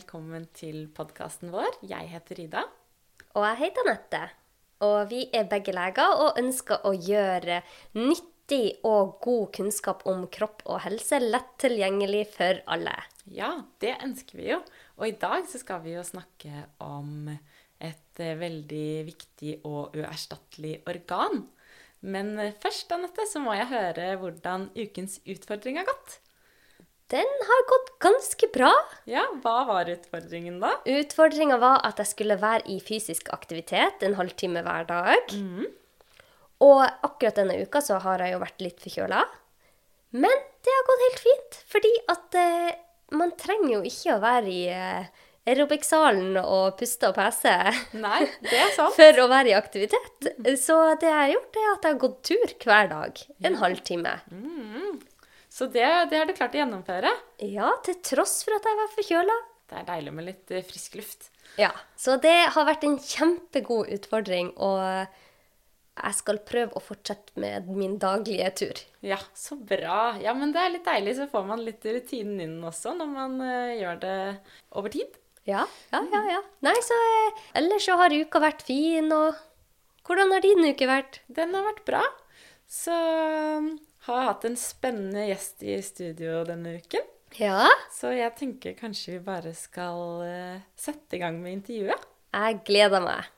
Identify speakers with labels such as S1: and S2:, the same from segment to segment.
S1: velkommen til podkasten vår. Jeg heter Ida.
S2: Og jeg heter Anette. Og vi er begge leger og ønsker å gjøre nyttig og god kunnskap om kropp og helse lett tilgjengelig for alle.
S1: Ja, det ønsker vi jo. Og i dag så skal vi jo snakke om et eh, veldig viktig og uerstattelig organ. Men eh, først, Anette, så må jeg høre hvordan ukens utfordring har gått.
S2: Den har gått ganske bra.
S1: Ja, hva var utfordringen da?
S2: Utfordringa var at jeg skulle være i fysisk aktivitet en halvtime hver dag. Og akkurat denne uka så har jeg jo vært litt forkjøla. Men det har gått helt fint, fordi at eh, man trenger jo ikke å være i eh, aerobic-salen og puste og pese
S1: Nei, det er sant.
S2: for å være i aktivitet. Så det jeg har gjort, er at jeg har gått tur hver dag. En halvtime.
S1: Så det, det har du klart å gjennomføre.
S2: Ja, til tross for at jeg var forkjøla.
S1: Det er deilig med litt eh, frisk luft.
S2: Ja, så det har vært en kjempegod utfordring, og jeg skal prøve å fortsette med min daglige tur.
S1: Ja, så bra. Ja, men det er litt deilig, så får man litt rutinen inn også når man uh, gjør det over tid.
S2: Ja, ja, ja. ja. Nei, så uh, ellers så har uka vært fin, og hvordan har din uke vært?
S1: Den har vært bra. Så har hatt en spennende gjest i studio denne uken.
S2: Ja,
S1: Så jeg tenker kanskje vi bare skal eh, sette i gang med intervjuet.
S2: jeg gleder meg.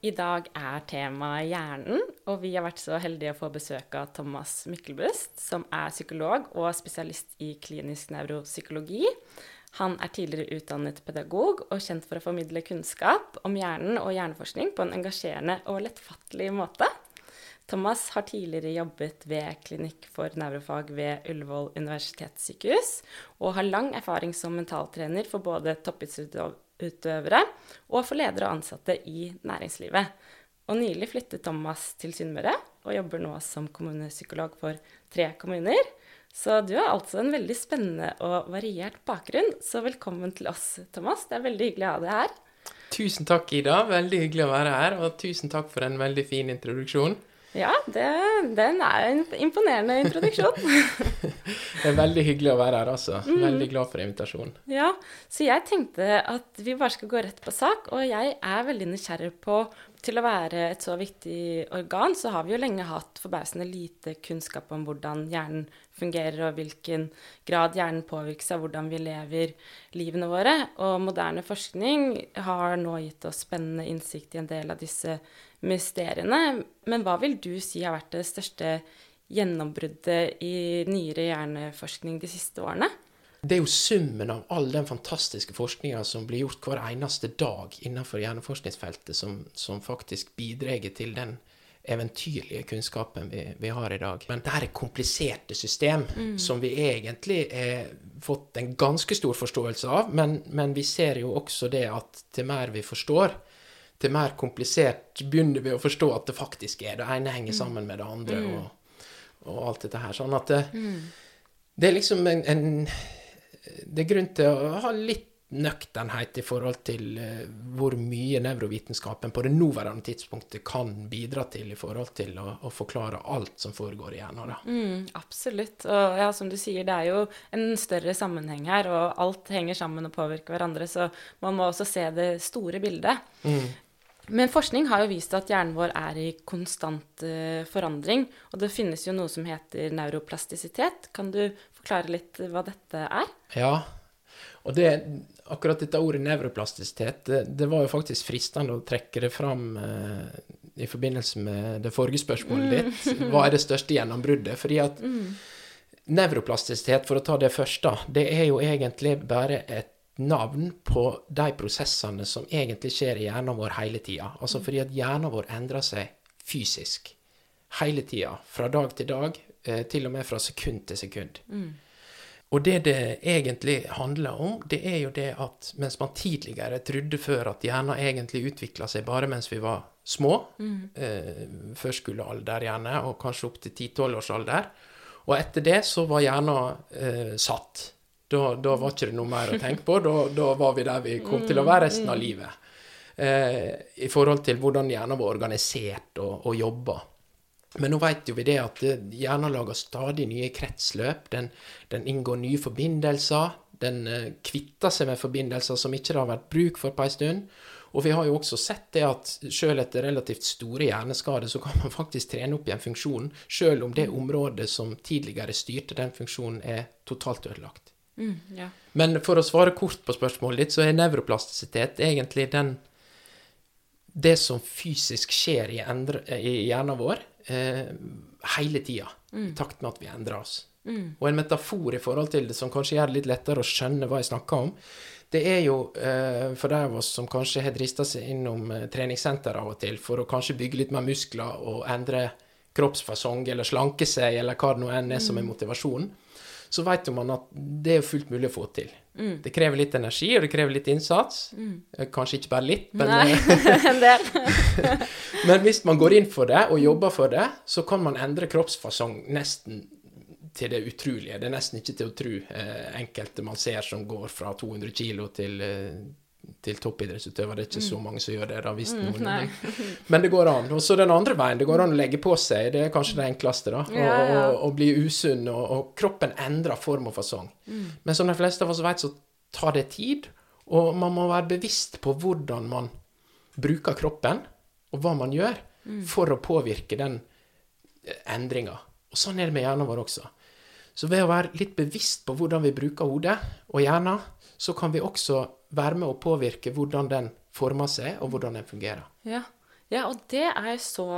S1: I dag er temaet hjernen, og vi har vært så heldige å få besøk av Thomas Myklebust, som er psykolog og spesialist i klinisk nevropsykologi. Han er tidligere utdannet pedagog og kjent for å formidle kunnskap om hjernen og hjerneforskning på en engasjerende og lettfattelig måte. Thomas har tidligere jobbet ved klinikk for nevrofag ved Ullevål universitetssykehus, og har lang erfaring som mentaltrener for både toppidrettsutøvere og for ledere og ansatte i næringslivet. Og nylig flyttet Thomas til Sunnmøre og jobber nå som kommunepsykolog for tre kommuner. Så du har altså en veldig spennende og variert bakgrunn, så velkommen til oss, Thomas. Det er veldig hyggelig å ha deg her.
S3: Tusen takk, Ida. Veldig hyggelig å være her. Og tusen takk for en veldig fin introduksjon.
S1: Ja, det, den er en imponerende introduksjon.
S3: Det er veldig hyggelig å være her, altså. Veldig glad for invitasjonen.
S1: Ja, så jeg tenkte at vi bare skal gå rett på sak, og jeg er veldig nysgjerrig på til å være et så viktig organ, så har vi jo lenge hatt forbausende lite kunnskap om hvordan hjernen fungerer, og hvilken grad hjernen påvirkes av hvordan vi lever livene våre. Og moderne forskning har nå gitt oss spennende innsikt i en del av disse mysteriene. Men hva vil du si har vært det største gjennombruddet i nyere hjerneforskning de siste årene?
S3: Det er jo summen av all den fantastiske forskninga som blir gjort hver eneste dag innenfor hjerneforskningsfeltet, som, som faktisk bidrar til den eventyrlige kunnskapen vi, vi har i dag. Men det her er kompliserte system som vi egentlig har fått en ganske stor forståelse av, men, men vi ser jo også det at til mer vi forstår, til mer komplisert begynner vi å forstå at det faktisk er. Det ene henger sammen med det andre, og, og alt dette her. Sånn at det, det er liksom en, en Det er grunn til å ha litt nøkternhet i forhold til eh, hvor mye nevrovitenskapen på det nåværende tidspunktet kan bidra til i forhold til å, å forklare alt som foregår i hjernen.
S1: Mm, absolutt. Og ja, som du sier, det er jo en større sammenheng her, og alt henger sammen og påvirker hverandre, så man må også se det store bildet. Men forskning har jo vist at hjernen vår er i konstant eh, forandring, og det finnes jo noe som heter neuroplastisitet. Kan du forklare litt hva dette er?
S3: Ja, og det, akkurat dette ordet nevroplastisitet, det, det var jo faktisk fristende å trekke det fram eh, i forbindelse med det forrige spørsmålet ditt. Hva er det største gjennombruddet? Fordi at nevroplastisitet, for å ta det først, da, det er jo egentlig bare et navn på de prosessene som egentlig skjer i hjernen vår hele tida. Altså fordi at hjernen vår endrer seg fysisk hele tida, fra dag til dag, eh, til og med fra sekund til sekund. Og det det egentlig handler om, det er jo det at mens man tidligere trodde før at hjernen egentlig utvikla seg bare mens vi var små, eh, førskolealder gjerne, og kanskje opp til 10-12 års alder, og etter det så var hjernen eh, satt. Da, da var ikke det noe mer å tenke på, da, da var vi der vi kom til å være resten av livet. Eh, I forhold til hvordan hjernen var organisert og, og jobba. Men nå vet jo vi det at eh, hjernen lager stadig nye kretsløp. Den, den inngår nye forbindelser. Den eh, kvitter seg med forbindelser som ikke det har vært bruk for på en stund. Og vi har jo også sett det at selv etter relativt store hjerneskader, så kan man faktisk trene opp igjen funksjonen, selv om det området som tidligere styrte den funksjonen, er totalt ødelagt.
S1: Mm, ja.
S3: Men for å svare kort på spørsmålet ditt, så er nevroplastisitet egentlig den Det som fysisk skjer i, endre, i hjernen vår eh, hele tida, i takt med at vi endrer oss. Og en metafor i forhold til det som kanskje gjør det litt lettere å skjønne hva jeg snakker om, det er jo eh, for de av oss som kanskje har drista seg innom eh, treningssenter av og til for å kanskje bygge litt mer muskler og endre kroppsfasong eller slanke seg, eller hva det nå enn er som er motivasjonen, så vet jo man at det er fullt mulig å få til. Det krever litt energi, og det krever litt innsats. Mm. Kanskje ikke bare litt, men
S1: Nei,
S3: eh,
S1: en del.
S3: men hvis man går inn for det og jobber for det, så kan man endre kroppsfasong nesten til det utrolige. Det er nesten ikke til å tro eh, enkelte man ser som går fra 200 kilo til, eh, til toppidrettsutøver. Det er ikke så mange som gjør det, da, hvis noen.
S1: nei.
S3: Men det går an. Og så den andre veien. Det går an å legge på seg. Det er kanskje det enkleste, da. Å
S1: Ja, ja.
S3: å- å bli usunn, og, og kroppen endrer form og fasong. Men som de fleste av oss vet, så tar det tid, og man må være bevisst på hvordan man bruker kroppen, og hva man gjør, for å påvirke den endringa. Og sånn er det med hjernen vår også. Så ved å være litt bevisst på hvordan vi bruker hodet og hjernen, så kan vi også være med å påvirke hvordan den former seg, og hvordan den fungerer.
S1: Ja. ja, og det er så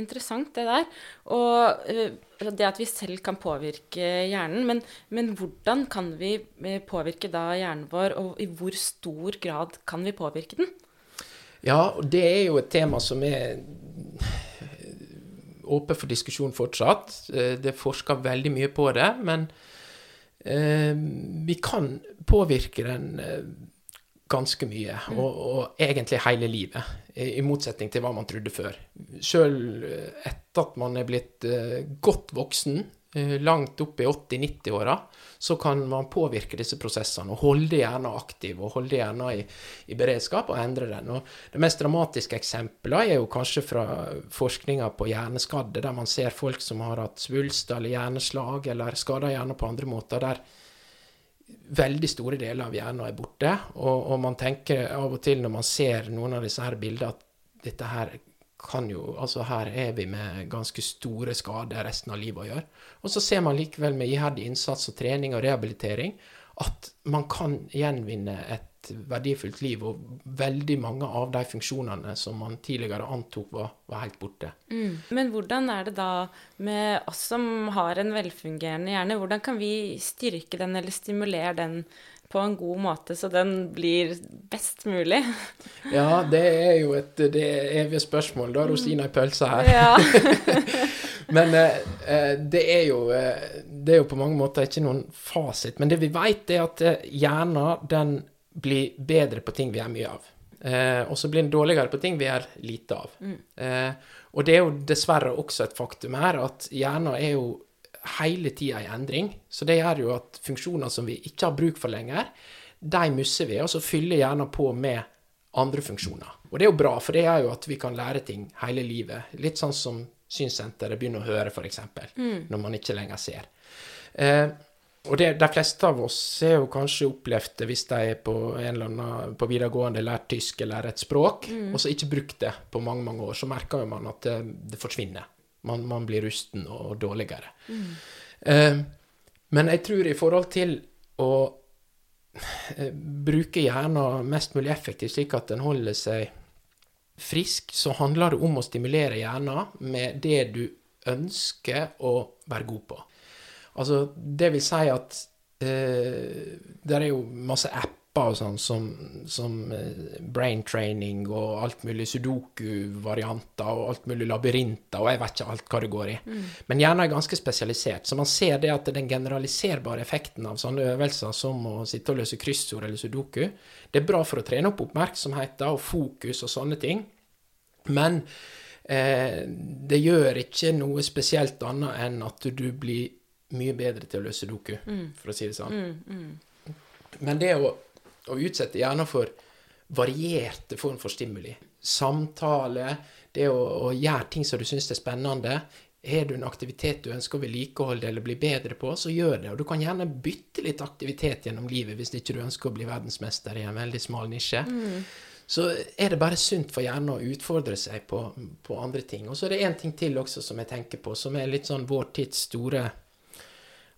S1: interessant, det der. Og eh, det at vi selv kan påvirke hjernen. Men, men hvordan kan vi eh, påvirke da hjernen vår, og i hvor stor grad kan vi påvirke den?
S3: Ja, og det er jo et tema som er åpen for diskusjon fortsatt. Eh, Det er forska veldig mye på det, men eh, vi kan påvirke den eh, ganske mye, og, og egentlig hele livet, i, i motsetning til hva man trodde før. Sjøl etter at man er blitt eh, godt voksen, eh, langt opp i 80-90-åra, så kan man påvirke disse prosessene og holde hjernen aktiv og holde hjernen i, i beredskap og endre den. Og det mest dramatiske eksempelet er jo kanskje fra forskninga på hjerneskadde, der man ser folk som har hatt svulst eller hjerneslag eller skader hjernen på andre måter, der veldig store deler av hjernen er borte. Og, og man tenker av og til når man ser noen av disse her bildene, at dette her kan jo Altså her er vi med ganske store skader resten av livet å gjøre. Og så ser man likevel med iherdig innsats og trening og rehabilitering at man kan gjenvinne et verdifullt liv, og veldig mange av de funksjonene som man tidligere antok var, var helt borte.
S1: Men hvordan er det da med oss som har en velfungerende hjerne? Hvordan kan vi styrke den eller stimulere den på en god måte, så den blir best mulig?
S3: Ja, det er jo et det evige spørsmål. Da rosina i pølsa her.
S1: Ja.
S3: Men eh, eh, det, er jo, eh, det er jo på mange måter ikke noen fasit. Men det vi vet, er at eh, hjernen den blir bedre på ting vi er mye av. Eh, og så blir en dårligere på ting vi er lite av. Eh, og det er jo dessverre også et faktum her at hjernen er jo hele tida i endring. Så det gjør jo at funksjoner som vi ikke har bruk for lenger, de misser vi, og så fyller hjernen på med andre funksjoner. Og det er jo bra, for det gjør jo at vi kan lære ting hele livet. Litt sånn som synssenteret begynner å høre, f.eks., mm. når man ikke lenger ser. Eh, og det, de fleste av oss har jo kanskje opplevd det hvis de er på en eller annen på videregående lært tysk eller et språk, og så ikke brukt det på mange mange år, så merker man at det, det forsvinner. Man, man blir rusten og dårligere. Eh, men jeg tror i forhold til å eh, bruke hjernen mest mulig effektivt, slik at den holder seg frisk, så handler det om å stimulere hjernen med det du ønsker å være god på. Altså, det vil si at eh, det er jo masse apper og sånn som, som eh, brain training og alt mulig sudoku-varianter og alt mulig labyrinter, og jeg vet ikke alt hva det går i. Men hjernen er ganske spesialisert, så man ser det at den generaliserbare effekten av sånne øvelser som å sitte og løse kryssord eller sudoku, det er bra for å trene opp oppmerksomheten og fokus og sånne ting, men eh, det gjør ikke noe spesielt annet enn at du blir mye bedre til å løse sudoku, for å si det sånn. Men det å, å utsette hjernen for varierte form for stimuli, samtale, det å, å gjøre ting som du syns er spennende, Har du en aktivitet du ønsker å vedlikeholde eller bli bedre på, så gjør det. Og du kan gjerne bytte litt aktivitet gjennom livet hvis ikke du ønsker å bli verdensmester i en veldig smal nisje. Så er det bare sunt for hjernen å utfordre seg på, på andre ting. Og så er det én ting til også som jeg tenker på, som er litt sånn vår tids store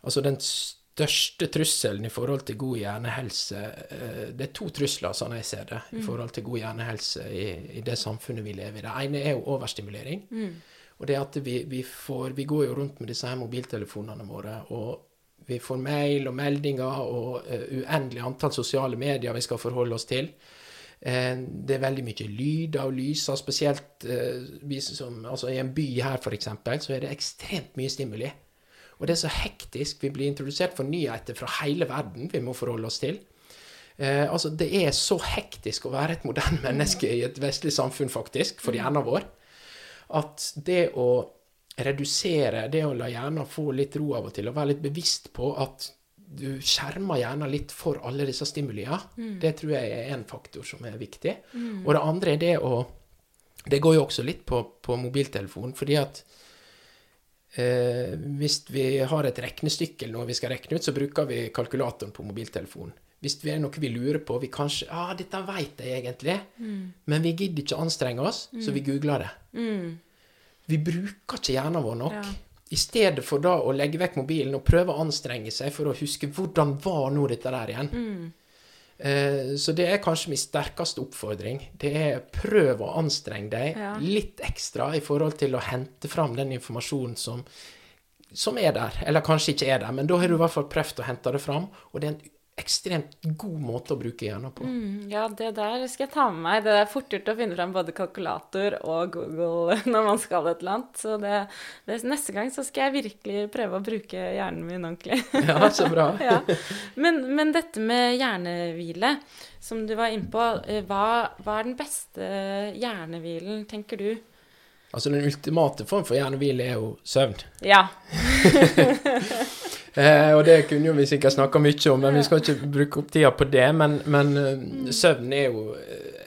S3: Altså den største trusselen i forhold til god hjernehelse eh, Det er to trusler, sånn jeg ser det, i forhold til god hjernehelse i, i det samfunnet vi lever i. Det ene er jo overstimulering. Og det at vi, vi får Vi går jo rundt med disse her mobiltelefonene våre, og vi får mail og meldinger og uh, uendelig antall sosiale medier vi skal forholde oss til. Eh, det er veldig mye lyder og lyser, spesielt som, altså i en by her f.eks., så er det ekstremt mye stimuli. Og det er så hektisk. Vi blir introdusert for nyheter fra hele verden vi må forholde oss til. Eh, altså, det er så hektisk å være et moderne menneske i et vestlig samfunn, faktisk, for hjernen vår, at det å redusere, det å la hjernen få litt ro av og til, og være litt bevisst på at du skjermer hjernen litt for alle disse stimuliene, det tror jeg er en faktor som er viktig. Og det andre er det å Det går jo også litt på, på mobiltelefonen, fordi at Eh, hvis vi har et regnestykke eller noe vi skal regne ut, så bruker vi kalkulatoren på mobiltelefonen. Hvis det er noe vi lurer på vi kanskje, ja, dette vet jeg egentlig, men vi gidder ikke anstrenge oss, så vi googler det. Vi bruker ikke hjernen vår nok.
S1: Ja.
S3: I stedet for da å legge vekk mobilen og prøve å anstrenge seg for å huske hvordan var nå dette der igjen. Eh, så det er kanskje min sterkeste oppfordring. Det er prøv å anstrenge deg
S1: Ja.
S3: litt ekstra i forhold til å hente fram den informasjonen som, som er der. Eller kanskje ikke er der, men da har du i hvert fall prøvd å hente det fram. Og det er en ekstremt god måte å bruke hjernen på.
S1: Mm, ja, det der skal jeg ta med meg. Det er fort gjort å finne fram både kalkulator og Google når man skal et eller annet. Så det, det, neste gang så skal jeg virkelig prøve å bruke hjernen min ordentlig.
S3: Ja, så bra.
S1: ja. men, men dette med hjernehvile, som du var inne på, eh, hva, hva er den beste hjernehvilen, tenker du?
S3: Altså Den ultimate form for hjernehvile er jo søvn.
S1: Ja.
S3: Eh, og det kunne jo vi sikkert snakka mye om, men vi skal ikke bruke opp tida på det. Men, men eh, søvn er jo eh,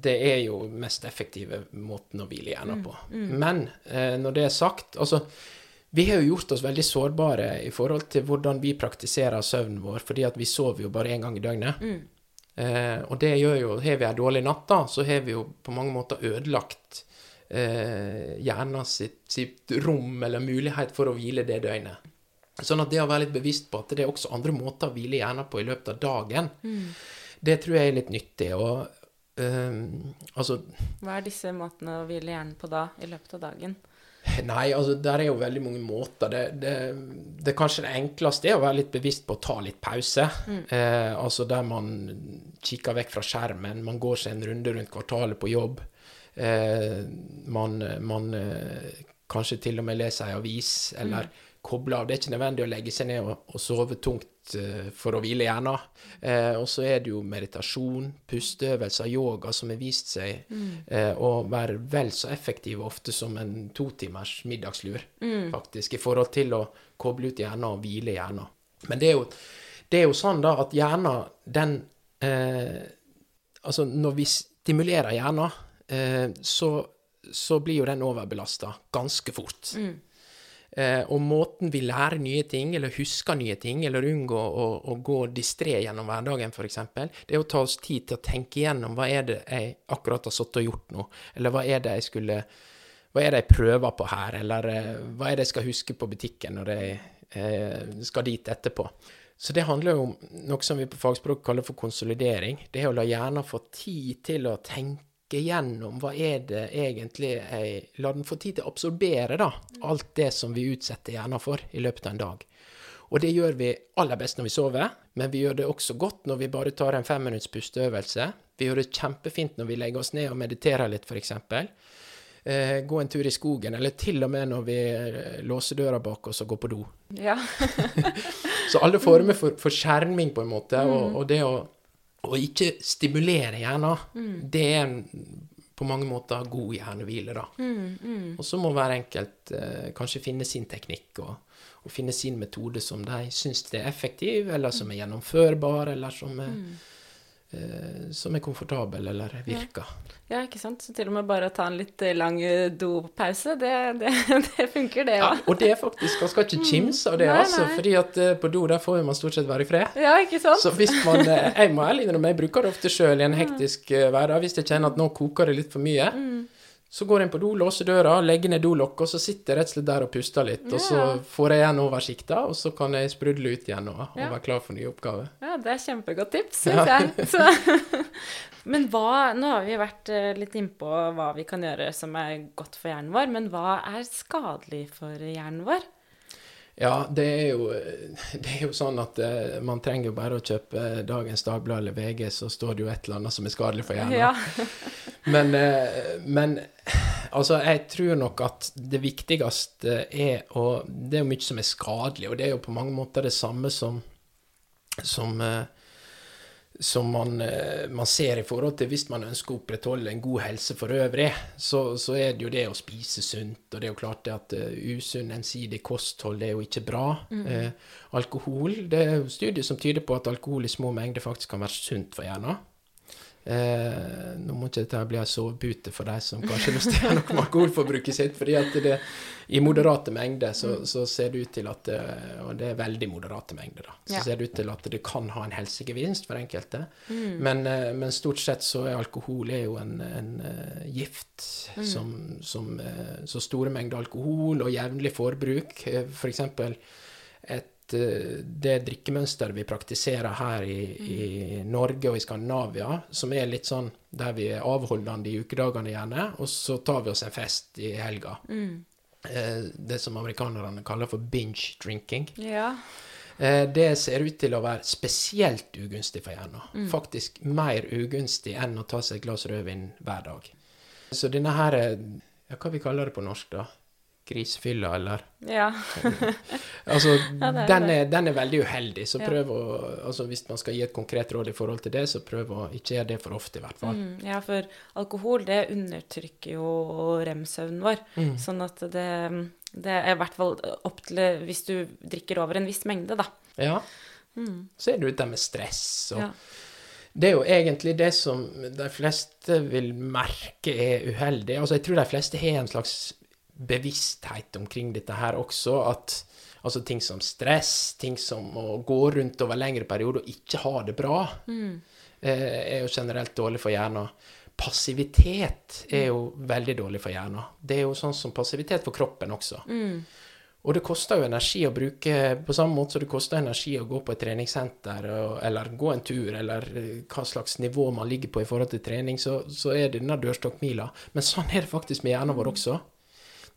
S3: Det er jo mest effektive måten å hvile hjernen på. Men eh, når det er sagt Altså, vi har jo gjort oss veldig sårbare i forhold til hvordan vi praktiserer søvnen vår, fordi at vi sover jo bare én gang i døgnet. Eh, og det gjør jo Har vi ei dårlig natt, da, så har vi jo på mange måter ødelagt eh, hjernen sitt, sitt rom eller mulighet for å hvile det døgnet. Sånn at det å være litt bevisst på at det er også andre måter å hvile hjernen på i løpet av dagen, det tror jeg er litt nyttig. Og um, altså
S1: Hva er disse måtene å hvile hjernen på da, i løpet av dagen?
S3: Nei, altså der er jo veldig mange måter. Det, det, det kanskje det enkleste er å være litt bevisst på å ta litt pause. Eh, altså der man kikker vekk fra skjermen, man går seg en runde rundt kvartalet på jobb. Eh, man, man eh, kanskje til og med leser ei avis, eller kobler av. Det er ikke nødvendig å legge seg ned og, og sove tungt uh, for å hvile hjernen. Uh, og så er det jo meditasjon, pusteøvelser, yoga som har vist seg eh, å være vel så effektive ofte som en totimers middagslur, faktisk, i forhold til å koble ut hjernen og hvile hjernen. Men det er jo, det er jo sånn da at hjernen, den Altså, når vi stimulerer hjernen, så, så blir jo den overbelasta ganske fort. Eh, og måten vi lærer nye ting, eller husker nye ting, eller unngår å, å gå distré gjennom hverdagen, f.eks., det er å ta oss tid til å tenke igjennom hva er det jeg akkurat har sittet og gjort nå, eller hva er det jeg skulle Hva er det jeg prøver på her, eller eh, hva er det jeg skal huske på butikken når jeg eh, skal dit etterpå. Så det handler jo om noe som vi på fagspråk kaller for konsolidering. Det er å la hjernen få tid til å tenke gjennom hva er det egentlig jeg La den få tid til å absorbere, da, alt det som vi utsetter hjernen for i løpet av en dag. Og det gjør vi aller best når vi sover, men vi gjør det også godt når vi bare tar en femminutts pusteøvelse. Vi gjør det kjempefint når vi legger oss ned og mediterer litt, f.eks. Eh, gå en tur i skogen, eller til og med når vi eh, låser døra bak oss og går på do.
S1: Ja.
S3: Så alle former for, for skjerming, på en måte, og, og det å, å ikke stimulere hjernen, det er på mange måter god hjernehvile, da. Og så må hver enkelt eh, kanskje finne sin teknikk og, og finne sin metode som de syns er effektiv, eller som er gjennomførbar, eller som er eh, som er komfortabel, eller virker.
S1: Ja, ikke sant. Så til og med bare å ta en litt eh, lang eh, dopause, det, det, det funker, det
S3: Ja,
S1: ja,
S3: og det er faktisk Man skal ikke kimse av det,
S1: Nei,
S3: altså,
S1: nei.
S3: fordi at eh, på do der får man stort sett være i fred.
S1: Ja, ikke sant?
S3: Så hvis man eh, Jeg må ærlig innrømme, jeg bruker det ofte sjøl i en hektisk eh, hverdag. Hvis jeg kjenner at nå koker det litt for mye,
S1: Mm.
S3: Så går jeg inn på do, låser døra, legger ned dolokket, og så sitter jeg rett og slett der og puster litt. Og så får jeg igjen oversikta, og så kan jeg sprudle ut igjen og, og
S1: Ja.
S3: være klar for nye oppgaver.
S1: Ja, det er kjempegodt tips, syns jeg. Så. Men hva Nå har vi vært eh, litt innpå hva vi kan gjøre som er godt for hjernen vår, men hva er skadelig for hjernen vår?
S3: Ja, det er jo, det er jo sånn at uh, man trenger jo bare å kjøpe dagens Dagblad eller VG, så står det jo et eller annet som er skadelig for hjernen.
S1: Ja.
S3: Men, uh, men altså, jeg tror nok at det viktigste er å Det er jo mye som er skadelig, og det er jo på mange måter det samme som som, eh, som man, eh, man ser i forhold til hvis man ønsker å opprettholde en god helse for øvrig, så, så er det jo det å spise sunt, og det er jo klart det at uh, usunn, ensidig kosthold det er jo ikke bra. Eh, alkohol, det er studier som tyder på at alkohol i små mengder faktisk kan være sunt for hjernen. Eh, nå må ikke dette bli en sovepute for de som kanskje gjøre noe med alkoholforbruket sitt, fordi at det, i moderate mengder så, så ser det ut til at Og det er veldig moderate mengder, da. Så
S1: Ja.
S3: ser det ut til at det kan ha en helsegevinst for enkelte. Men, eh, men stort sett så er alkohol er jo en, en eh, gift som, som eh, Så store mengder alkohol og jevnlig forbruk, f.eks. et eh, det drikkemønsteret vi praktiserer her i, i Norge og i Skandinavia, som er litt sånn der vi er avholdende i ukedagene gjerne, og så tar vi oss en fest i helga. Mm. Det som amerikanerne kaller for binge drinking.
S1: ja.
S3: Eh, Det ser ut til å være spesielt ugunstig for hjernen. Faktisk mer ugunstig enn å ta seg et glass rødvin hver dag. Så denne her eh, ja, Hva vi kaller det på norsk, da? Grisfylla, eller?
S1: ja.
S3: Altså,
S1: Ja, er
S3: den, er, den er veldig uheldig, så prøv å altså Hvis man skal gi et konkret råd i forhold til det, så prøv å ikke gjøre det for ofte, i hvert fall.
S1: Mm, ja, for alkohol det undertrykker jo rem-søvnen vår.
S3: Mm.
S1: Sånn at det, det er i hvert fall opp til hvis du drikker over en viss mengde, da.
S3: Ja. Så er det jo dette med stress og
S1: Mm. Ja.
S3: Det er jo egentlig det som de fleste vil merke er uheldig. Altså, jeg tror de fleste har en slags bevissthet omkring dette her også, at altså ting som stress, ting som å gå rundt over lengre perioder og ikke ha det bra, mm. er jo generelt dårlig for hjernen. Passivitet er jo veldig dårlig for hjernen. Det er jo sånn som passivitet for kroppen også. Og det koster jo energi å bruke På samme måte som det koster energi å gå på et treningssenter, eller gå en tur, eller eh, hva slags nivå man ligger på i forhold til trening, så, så er det denne dørstokkmila. Men sånn er det faktisk med hjernen vår også.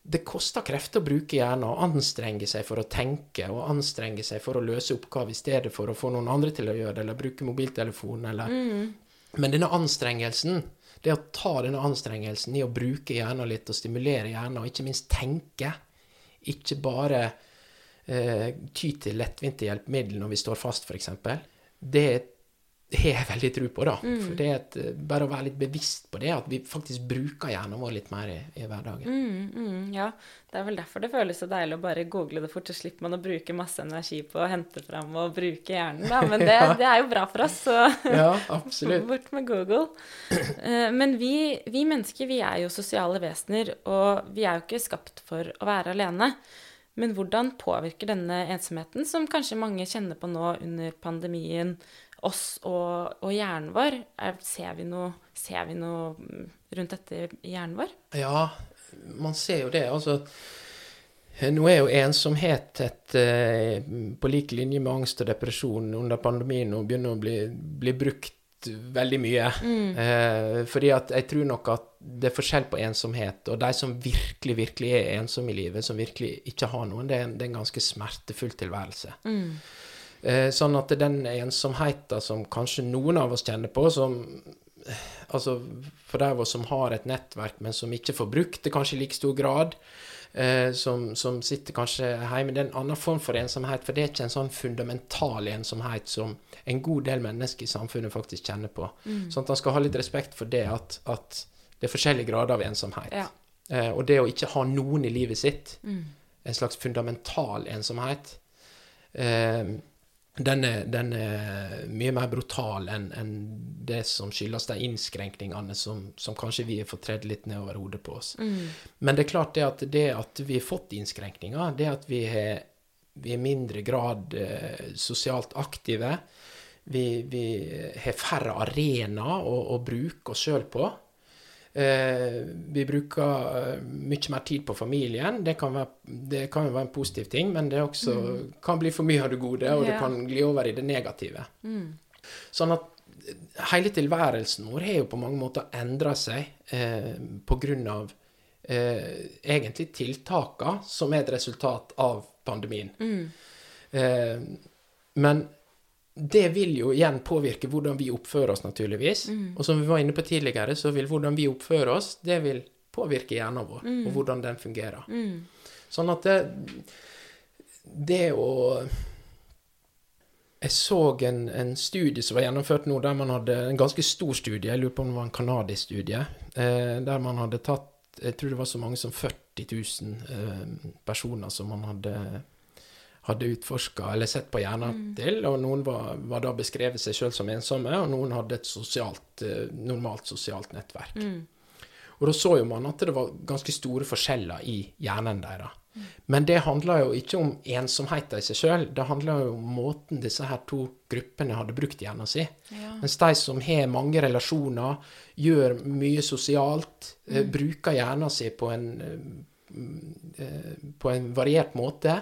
S3: Det koster krefter å bruke hjernen og anstrenge seg for å tenke og anstrenge seg for å løse oppgaver i stedet for å få noen andre til å gjøre det, eller bruke mobiltelefon, eller Men denne anstrengelsen, det å ta denne anstrengelsen i å bruke hjernen litt og stimulere hjernen, og ikke minst tenke, ikke bare eh, ty til lettvinte hjelpemidler når vi står fast, f.eks., det har jeg veldig tro på, da. For det er et, eh, bare å være litt bevisst på det, at vi faktisk bruker hjernen vår litt mer i, i hverdagen.
S1: Mm, mm, ja, det er vel derfor det føles så deilig å bare google det fort, så slipper man å bruke masse energi på å hente fram og bruke hjernen, da. Men det, det er jo bra for oss, så
S3: Ja, absolutt.
S1: bort med Google. Eh, Men vi, vi mennesker, vi er jo sosiale vesener, og vi er jo ikke skapt for å være alene. Men hvordan påvirker denne ensomheten, som kanskje mange kjenner på nå under pandemien, oss og, og hjernen vår? Er, ser, vi noe, ser vi noe mm, rundt dette i hjernen vår?
S3: Ja, man ser jo det. Altså, nå er jo ensomhet et, eh, på lik linje med angst og depresjon under pandemien og begynner å bli, bli brukt veldig mye. Eh, fordi at jeg tror nok at det er forskjell på ensomhet, og de som virkelig, virkelig er ensomme i livet, som virkelig ikke har noen, det er en, det er en ganske smertefull tilværelse. Eh, sånn at den ensomheten som kanskje noen av oss kjenner på, som Altså for de av oss som har et nettverk, men som ikke får brukt det kanskje i like stor grad, eh, som, som sitter kanskje hjemme, det er en annen form for ensomhet, for det er ikke en sånn fundamental ensomhet som en god del mennesker i samfunnet faktisk kjenner på. Sånn at man skal ha litt respekt for det at, at det er forskjellige grader av ensomhet.
S1: Ja.
S3: Eh, og det å ikke ha noen i livet sitt, en slags fundamental ensomhet, eh, den er, den er mye mer brutal enn en det som skyldes de innskrenkningene som, som kanskje vi har fått tredd litt nedover hodet på oss. Men det er klart det at det at vi har fått innskrenkninger, det at vi har vi er i mindre grad eh, sosialt aktive, vi, vi har færre arenaer å, å bruke oss sjøl på. Eh, vi bruker eh, mye mer tid på familien. Det kan, være, det kan jo være en positiv ting, men det også kan bli for mye av det gode, og det kan gli over i det negative. Sånn at hele tilværelsen vår har jo på mange måter endra seg eh, på grunn av eh, egentlig tiltakene som er et resultat av pandemien. Eh, men det vil jo igjen påvirke hvordan vi oppfører oss, naturligvis. Og som vi var inne på tidligere, så vil hvordan vi oppfører oss, det vil påvirke hjernen vår, og hvordan den fungerer. Sånn at det, det å Jeg så en, en studie som var gjennomført nå, der man hadde en ganske stor studie, jeg lurer på om det var en kanadisk studie, eh, der man hadde tatt Jeg tror det var så mange som 40 000 eh, personer som man hadde hadde utforska eller sett på hjernen til, og noen var, var da beskrevet seg sjøl som ensomme, og noen hadde et sosialt, eh, normalt sosialt nettverk. Og da så jo man at det var ganske store forskjeller i hjernen deres. Men det handla jo ikke om ensomheten i seg sjøl, det handla jo om måten disse her to gruppene hadde brukt hjernen sin. Mens de som har mange relasjoner, gjør mye sosialt, eh, bruker hjernen sin på en, eh, på en variert måte,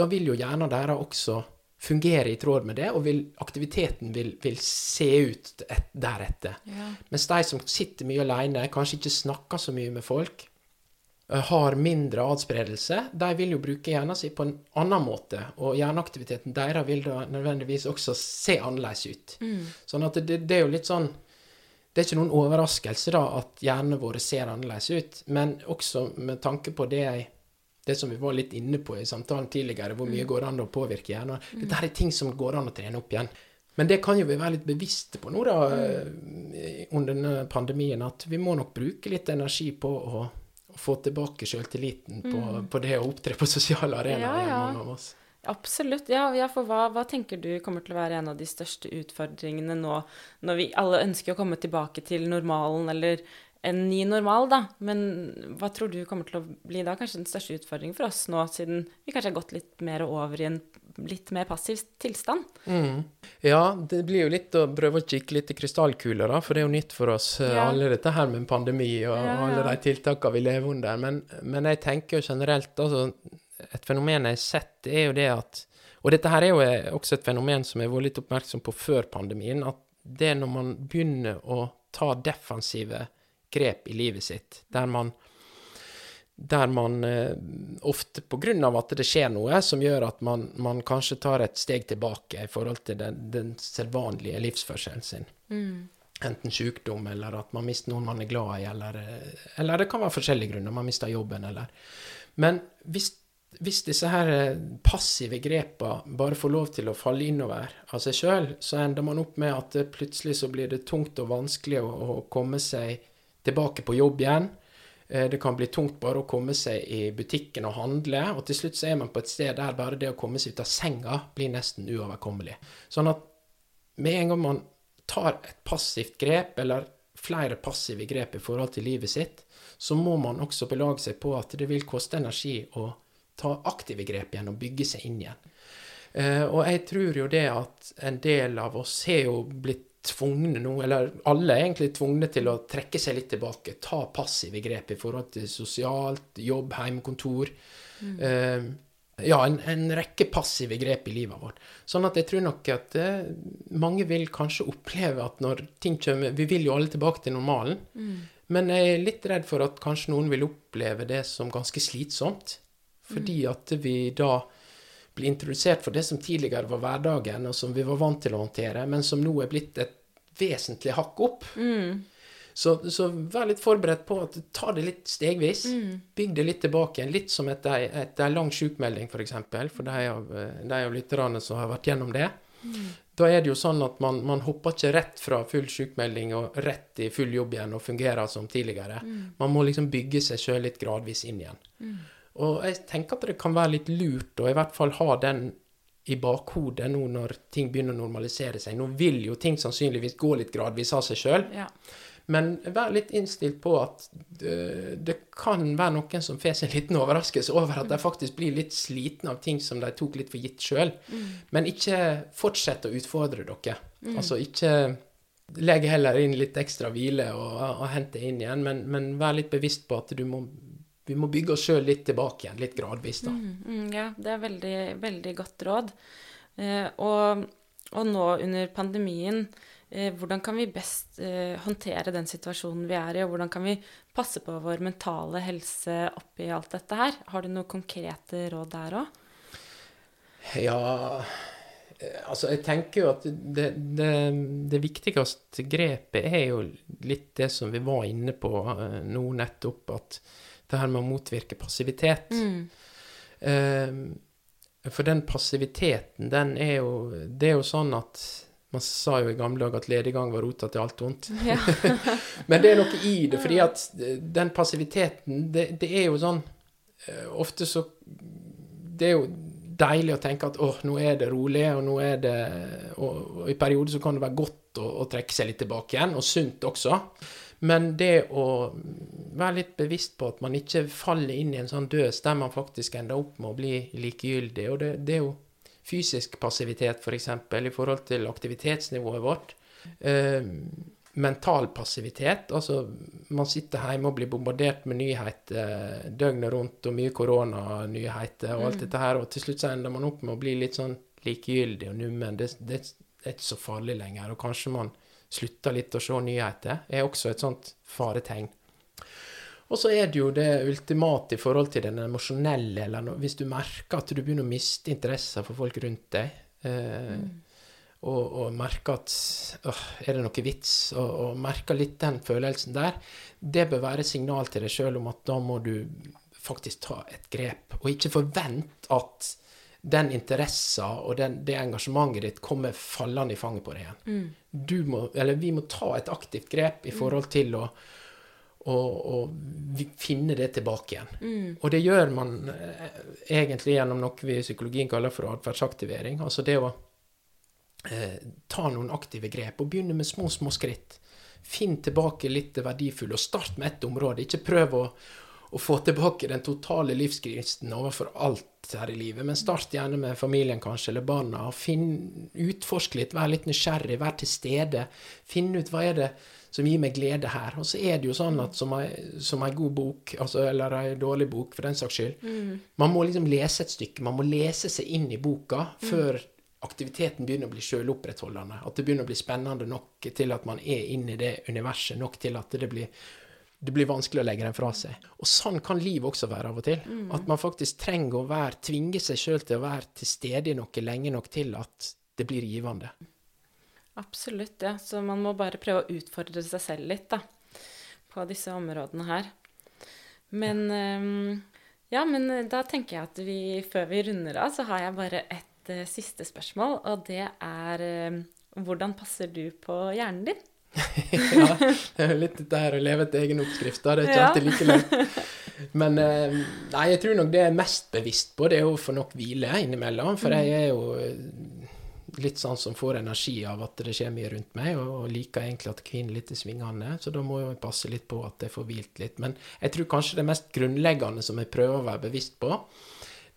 S3: da vil jo hjernen deres også fungere i tråd med det, og vil, aktiviteten vil, vil se ut et, deretter. Mens de som sitter mye alene, kanskje ikke snakker så mye med folk, har mindre adspredelse, de vil jo bruke hjernen sin på en annen måte, og hjerneaktiviteten deres vil da nødvendigvis også se annerledes ut. Sånn at det, det er jo litt sånn Det er ikke noen overraskelse da at hjernene våre ser annerledes ut, men også med tanke på det jeg det som vi var litt inne på i samtalen tidligere, hvor mye går an å påvirke hjernen. Dette er ting som går an å trene opp igjen. Men det kan jo vi være litt bevisste på nå, da, eh, under denne pandemien, at vi må nok bruke litt energi på å, å få tilbake sjøltilliten på, på det å opptre på sosiale arenaer
S1: Ja, ja.
S3: av oss.
S1: Absolutt. Ja, ja for hva, hva tenker du kommer til å være en av de største utfordringene nå, når vi alle ønsker å komme tilbake til normalen, eller en ny normal, da? Men hva tror du kommer til å bli da kanskje den største utfordringen for oss nå, siden vi kanskje har gått litt mer over i en litt mer passiv tilstand?
S3: Mm. Ja, det blir jo litt å prøve å kikke litt i krystallkuler, da, for det er jo nytt for oss, eh,
S1: Ja.
S3: alle dette her med en pandemi og,
S1: Ja,
S3: og alle de tiltakene vi lever under. Men, men jeg tenker jo generelt, altså Et fenomen jeg har sett, er jo det at Og dette her er jo eh, også et fenomen som jeg har vært litt oppmerksom på før pandemien, at det er når man begynner å ta defensive grep i livet sitt, der man der man eh, ofte på grunn av at det skjer noe som gjør at man, man kanskje tar et steg tilbake i forhold til den, den sedvanlige livsførselen sin. Enten sykdom, eller at man mister noen man er glad i, eller, eh, eller det kan være forskjellige grunner. Man mister jobben, eller Men hvis, hvis disse her eh, passive grepa bare får lov til å falle innover av seg sjøl, så ender man opp med at plutselig så blir det tungt og vanskelig å, å komme seg tilbake på jobb igjen. Eh, Det kan bli tungt bare å komme seg i butikken og handle, og til slutt så er man på et sted der bare det å komme seg ut av senga blir nesten uoverkommelig. Sånn at med en gang man tar et passivt grep, eller flere passive grep i forhold til livet sitt, så må man også belage seg på at det vil koste energi å ta aktive grep igjen og bygge seg inn igjen. Eh, og jeg tror jo det at en del av oss har jo blitt tvungne nå, eller alle er egentlig tvungne til å trekke seg litt tilbake, ta passive grep i forhold til sosialt, jobb, heimekontor. Eh, ja, en, en rekke passive grep i livet vårt. Sånn at jeg tror nok at eh, mange vil kanskje oppleve at når ting kommer Vi vil jo alle tilbake til normalen, men jeg er litt redd for at kanskje noen vil oppleve det som ganske slitsomt. Fordi at vi da blir introdusert for det som tidligere var hverdagen, og som vi var vant til å håndtere, men som nå er blitt et vesentlig hakk opp. Så, så vær litt forberedt på at ta det litt stegvis. Bygg det litt tilbake igjen. Litt som etter ei lang sjukmelding, f.eks. For, eksempel, for de av, eh, de av lytterne som har vært gjennom det. Da er det jo sånn at man, man hopper ikke rett fra full sykmelding og rett i full jobb igjen og fungerer som tidligere. Man må liksom bygge seg sjøl litt gradvis inn igjen. Og jeg tenker at det kan være litt lurt å i hvert fall ha den i bakhodet nå når ting begynner å normalisere seg. Nå vil jo ting sannsynligvis gå litt gradvis av seg sjøl.
S1: Ja.
S3: Men vær litt innstilt på at det, det kan være noen som får seg en liten overraskelse over at de faktisk blir litt slitne av ting som de tok litt for gitt sjøl. Men ikke fortsett å utfordre dere. Altså ikke legg heller inn litt ekstra hvile og, og hent det inn igjen, men, men vær litt bevisst på at du må vi må bygge oss sjøl litt tilbake igjen, litt gradvis, da.
S1: Mm, mm, ja, det er veldig, veldig godt råd. Eh, og, og, nå under pandemien, eh, hvordan kan vi best eh, håndtere den situasjonen vi er i, og hvordan kan vi passe på vår mentale helse oppi alt dette her? Har du noen konkrete råd der òg?
S3: Ja Altså, jeg tenker jo at det, det, det, viktigste grepet er jo litt det som vi var inne på nå nettopp, at det her med å motvirke passivitet. Mm. Eh, for den passiviteten, den er jo Det er jo sånn at man sa jo i gamle dager at lediggang var rota til alt vondt. Ja. Men det er noe i det, fordi at den passiviteten, det, det er jo sånn eh, Ofte så Det er jo deilig å tenke at åh, nå er det rolig, og nå er det Og, og i perioder så kan det være godt å, å trekke seg litt tilbake igjen, og sunt også. Men det å være litt bevisst på at man ikke faller inn i en sånn døs der man faktisk ender opp med å bli likegyldig. Og det, det er jo fysisk passivitet, f.eks., for eksempel, i forhold til aktivitetsnivået vårt. Eh, mental passivitet. Altså, man sitter hjemme og blir bombardert med nyheter døgnet rundt, og mye koronanyheter og alt mm. dette her, og til slutt så ender man opp med å bli litt sånn likegyldig og nummen. Det, det, det er ikke så farlig lenger, og kanskje man slutter litt å se nyheter, er også et sånt faretegn. Og så er det jo det ultimate i forhold til den emosjonelle, eller no, hvis du merker at du begynner å miste interessen for folk rundt deg, eh, mm. og, og, merker at åh, er det noe vits, og, og, merker litt den følelsen der, det bør være signal til deg sjøl om at da må du faktisk ta et grep, og ikke forvente at den interessen og den, det engasjementet ditt kommer fallende i fanget på deg igjen. Mm. Må, eller vi må ta et aktivt grep i forhold til å, å, å finne det tilbake igjen. Mm. Og det gjør man eh, egentlig gjennom noe vi i psykologien kaller for atferdsaktivering. Altså det å eh, ta noen aktive grep og begynne med små, små skritt. Finn tilbake litt det verdifulle, og start med ett område. Ikke prøv å, å få tilbake den totale livsgnisten overfor alt her i livet. Men start gjerne med familien, kanskje, eller barna. finn, Utforsk litt, vær litt nysgjerrig, vær til stede. Finn ut hva er det som gir meg glede her. Og så er det jo sånn at som ei god bok, altså, eller ei dårlig bok for den saks skyld mm. Man må liksom lese et stykke. Man må lese seg inn i boka mm. før aktiviteten begynner å bli sjølopprettholdende. At det begynner å bli spennende nok til at man er inne i det universet, nok til at det blir det blir vanskelig å legge den fra seg. Og sånn kan livet også være av og til. Mm. At man faktisk trenger å være, tvinge seg sjøl til å være til stede i noe lenge nok til at det blir givende.
S1: Absolutt, ja. Så man må bare prøve å utfordre seg selv litt, da. På disse områdene her. Men um, Ja, men eh, da tenker jeg at vi, før vi runder av, så har jeg bare et uh, siste spørsmål, og det er uh, hvordan passer du på hjernen din?
S3: ja, det er jo litt dette her å leve etter egen oppskrift. Det er ikke alltid like lett. Men eh, nei, jeg tror nok det jeg er mest bevisst på, det er å få nok hvile innimellom. For jeg er jo eh, litt sånn som får energi av at det skjer mye rundt meg, og, liker egentlig at kvinnen litt i svingene. Så da må jeg passe litt på at jeg får hvilt litt. Men jeg tror kanskje det mest grunnleggende som jeg prøver å være bevisst på,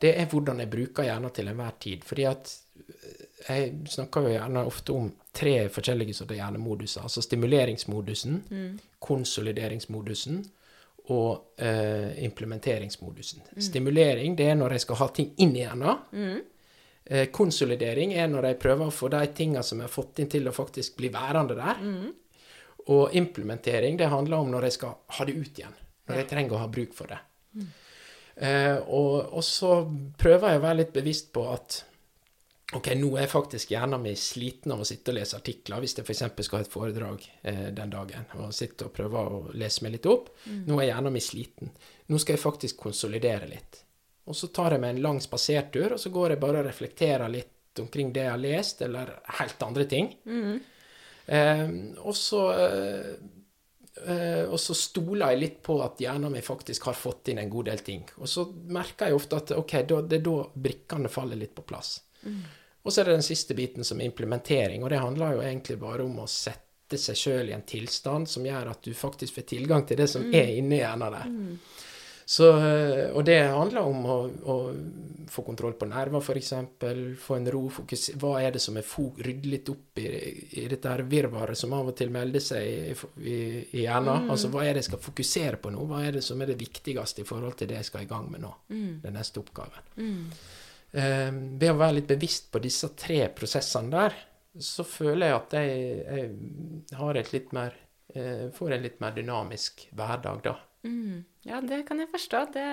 S3: det er hvordan jeg bruker hjernen til enhver tid. Fordi at jeg snakker jo gjerne ofte om tre forskjellige sorter hjernemoduser. Altså stimuleringsmodusen, mm. konsolideringsmodusen og eh, implementeringsmodusen. Mm. Stimulering det er når jeg skal ha ting inn i hjernen. Mm. Eh, konsolidering er når jeg prøver å få de tingene som jeg har fått inn, til å faktisk bli værende der. Mm. Og implementering det handler om når jeg skal ha det ut igjen. Når jeg trenger å ha bruk for det. Mm. Eh, og, og så prøver jeg å være litt bevisst på at Ok, nå er faktisk hjernen min sliten av å sitte og lese artikler, hvis jeg f.eks. skal ha et foredrag eh, den dagen, og sitte og prøve å lese meg litt opp. Mm. Nå er hjernen min sliten. Nå skal jeg faktisk konsolidere litt. Og så tar jeg meg en lang spasertur, og så går jeg bare og reflekterer litt omkring det jeg har lest, eller helt andre ting. Mm. Eh, og så eh, eh, og så stoler jeg litt på at hjernen min faktisk har fått inn en god del ting. Og så merker jeg ofte at ok, da, det er da brikkene faller litt på plass. Og så er det den siste biten som er implementering, og det handler jo egentlig bare om å sette seg sjøl i en tilstand som gjør at du faktisk får tilgang til det som er inni hjernen der. Så, eh, og det handler om å, å få kontroll på nerver, f.eks. Få en ro. Fokus, hva er det som er Rydde litt opp i, i dette her virvaret som av og til melder seg i, i, i hjernen. Altså, hva er det jeg skal fokusere på nå? Hva er det som er det viktigste i forhold til det jeg skal i gang med nå? Den neste oppgaven. Eh, ved å være litt bevisst på disse tre prosessene der, så føler jeg at jeg, jeg har et litt mer eh, får en litt mer dynamisk hverdag, da.
S1: Mm. Ja, det kan jeg forstå. Det,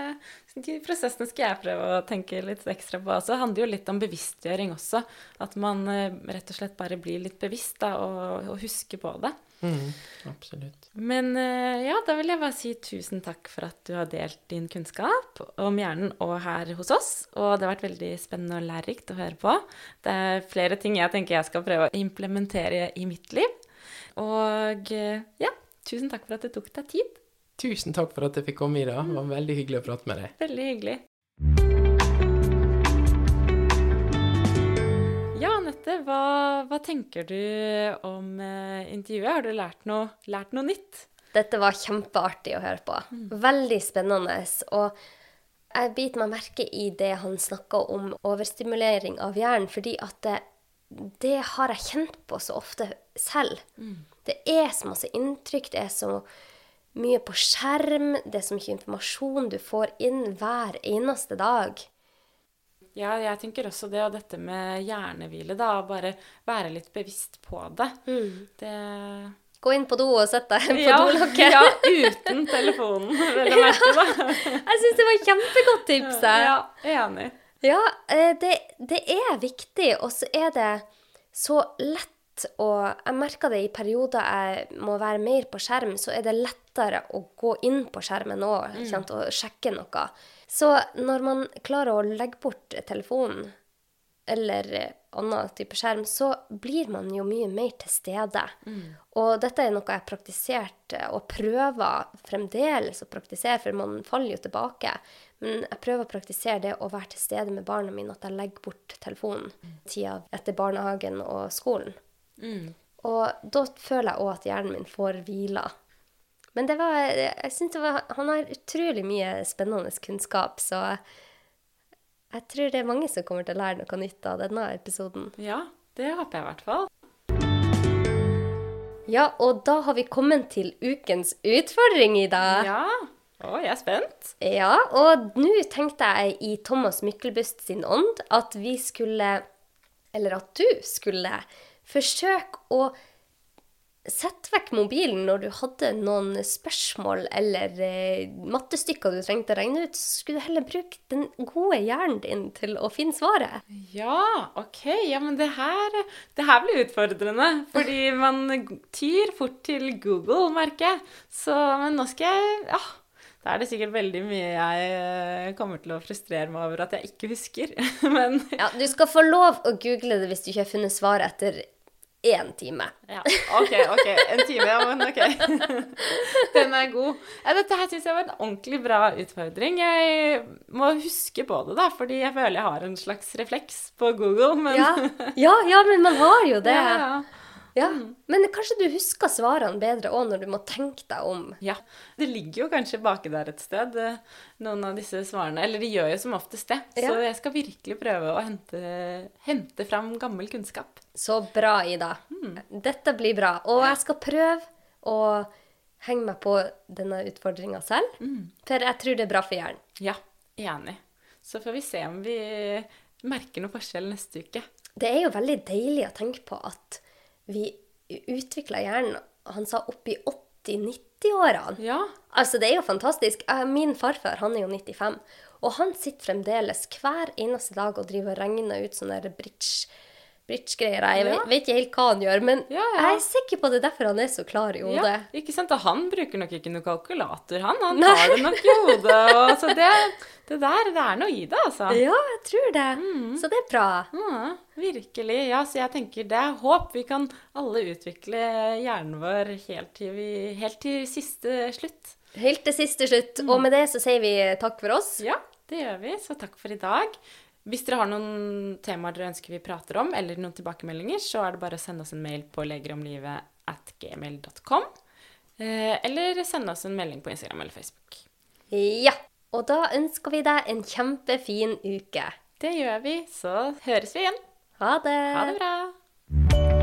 S1: de prosessene skal jeg prøve å tenke litt ekstra på også. Det handler jo litt om bevisstgjøring også. At man eh, rett og slett bare blir litt bevisst da, og, og husker på det.
S3: Mm, absolutt.
S1: Men eh, ja, da vil jeg bare si tusen takk for at du har delt din kunnskap om hjernen og her hos oss. Og det har vært veldig spennende og lærerikt å høre på. Det er flere ting jeg tenker jeg skal prøve å implementere i mitt liv. Og eh, ja, tusen takk for at det tok deg tid.
S3: Tusen takk for at jeg fikk komme, Ida. Det var veldig hyggelig å prate med deg.
S1: Veldig hyggelig. Ja, hva, hva tenker du om eh, intervjuet? Har du lært noe, lært noe nytt?
S2: Dette var kjempeartig å høre på. Veldig spennende. Og jeg biter meg merke i det han snakka om overstimulering av hjernen, fordi at det, det har jeg kjent på så ofte selv. Det er så masse inntrykk, det er så mye på skjerm, det er så mye informasjon du får inn hver eneste dag.
S1: Ja, jeg tenker også det, og dette med hjernehvile, da. Bare være litt bevisst på det. Det
S2: Gå inn på do og sett deg på
S1: ja,
S2: dolokket.
S1: ja, uten telefonen, vel å merke, da.
S2: Jeg syns det var et kjempegodt tips. jeg.
S1: Ja, enig.
S2: Ja, eh, det, det er viktig, og så er det så lett og jeg merker det i perioder jeg må være mer på skjerm, så er det lettere å gå inn på skjermen òg og sjekke noe. Så når man klarer å legge bort telefonen eller annen type skjerm, så blir man jo mye mer til stede. Og dette er noe jeg har praktisert eh, og prøver fremdeles å praktisere, for man faller jo tilbake. Men jeg prøver å praktisere det å være til stede med barna mine, at jeg legger bort telefonen tida etter barnehagen og skolen. Og da føler jeg òg at hjernen min får hvila. Men det var, jeg synes det var, han har utrolig mye spennende kunnskap, så jeg tror det er mange som kommer til å lære noe nytt av denne episoden.
S1: Ja, det håper jeg i hvert fall.
S2: Ja, og da har vi kommet til ukens utfordring, i dag.
S1: Ja. Å, jeg er spent.
S2: Ja, og nå tenkte jeg i Thomas Myklebust sin ånd at vi skulle, eller at du skulle, forsøke å sette vekk mobilen når du hadde noen spørsmål eller eh, mattestykker du trengte å regne ut. Så skulle du heller bruke den gode hjernen din til å finne svaret.
S1: Ja, OK. Ja, men det her, det her blir utfordrende. Fordi man tyr fort til Google, merker jeg. Så, men nå skal jeg Ja. Da er det sikkert veldig mye jeg eh, kommer til å frustrere meg over at jeg ikke husker. Men
S2: Ja, du skal få lov å google det hvis du ikke har funnet svaret etter én time.
S1: ja, OK. ok, En time, ja, men OK. Den er god. Ja, dette her syns jeg var en ordentlig bra utfordring. Jeg må huske på det, da, fordi jeg føler jeg har en slags refleks på Google. Men
S2: Ja, ja, ja men man har jo det.
S1: ja, ja.
S2: Ja, Men kanskje du husker svarene bedre òg når du må tenke deg om.
S1: Ja, det ligger jo kanskje baki der et sted, eh, noen av disse svarene. Eller de gjør jo som oftest det. Så jeg skal virkelig prøve å hente, hente fram gammel kunnskap.
S2: Så bra, Ida. Dette blir bra. Og jeg skal prøve å henge meg på denne utfordringa selv. For jeg tror det er bra for hjernen.
S1: Ja, enig. Så får vi se om vi merker noe forskjell neste uke.
S2: Det er jo veldig deilig å tenke på at vi utvikla hjernen Han sa opp i 80-90-årene.
S1: Ja,
S2: Altså, det er jo fantastisk. Eh, Min farfar han er jo 95, og han sitter fremdeles hver eneste dag og driver og regner ut sånne bridge bridge-greier. Jeg vet, vet ikke helt hva han gjør, men
S1: Ja, ja.
S2: jeg er sikker på at det er derfor han er så klar i hodet.
S1: ja, ikke sant? Og han bruker nok ikke noe kalkulator, han. Han
S2: Nei.
S1: tar det nok i hodet. Og, så det, det der, det er noe i det, altså.
S2: Ja, jeg tror det. Så det er bra.
S1: Ja, virkelig. Ja, så jeg tenker det er håp. Vi kan alle utvikle hjernen vår helt til, vi, helt til siste slutt.
S2: Helt til siste slutt. Og med det så sier vi takk for oss.
S1: Ja, det gjør vi. Så takk for i dag. Hvis dere har noen temaer dere ønsker vi prater om, eller noen tilbakemeldinger, så er det bare å sende oss en mail på legeromlivet at gmail.com. Eh, eller sende oss en melding på Instagram eller Facebook.
S2: Ja. Og da ønsker vi deg en kjempefin uke.
S1: Det gjør vi, så høres vi igjen.
S2: Ha det.
S1: Ha det bra.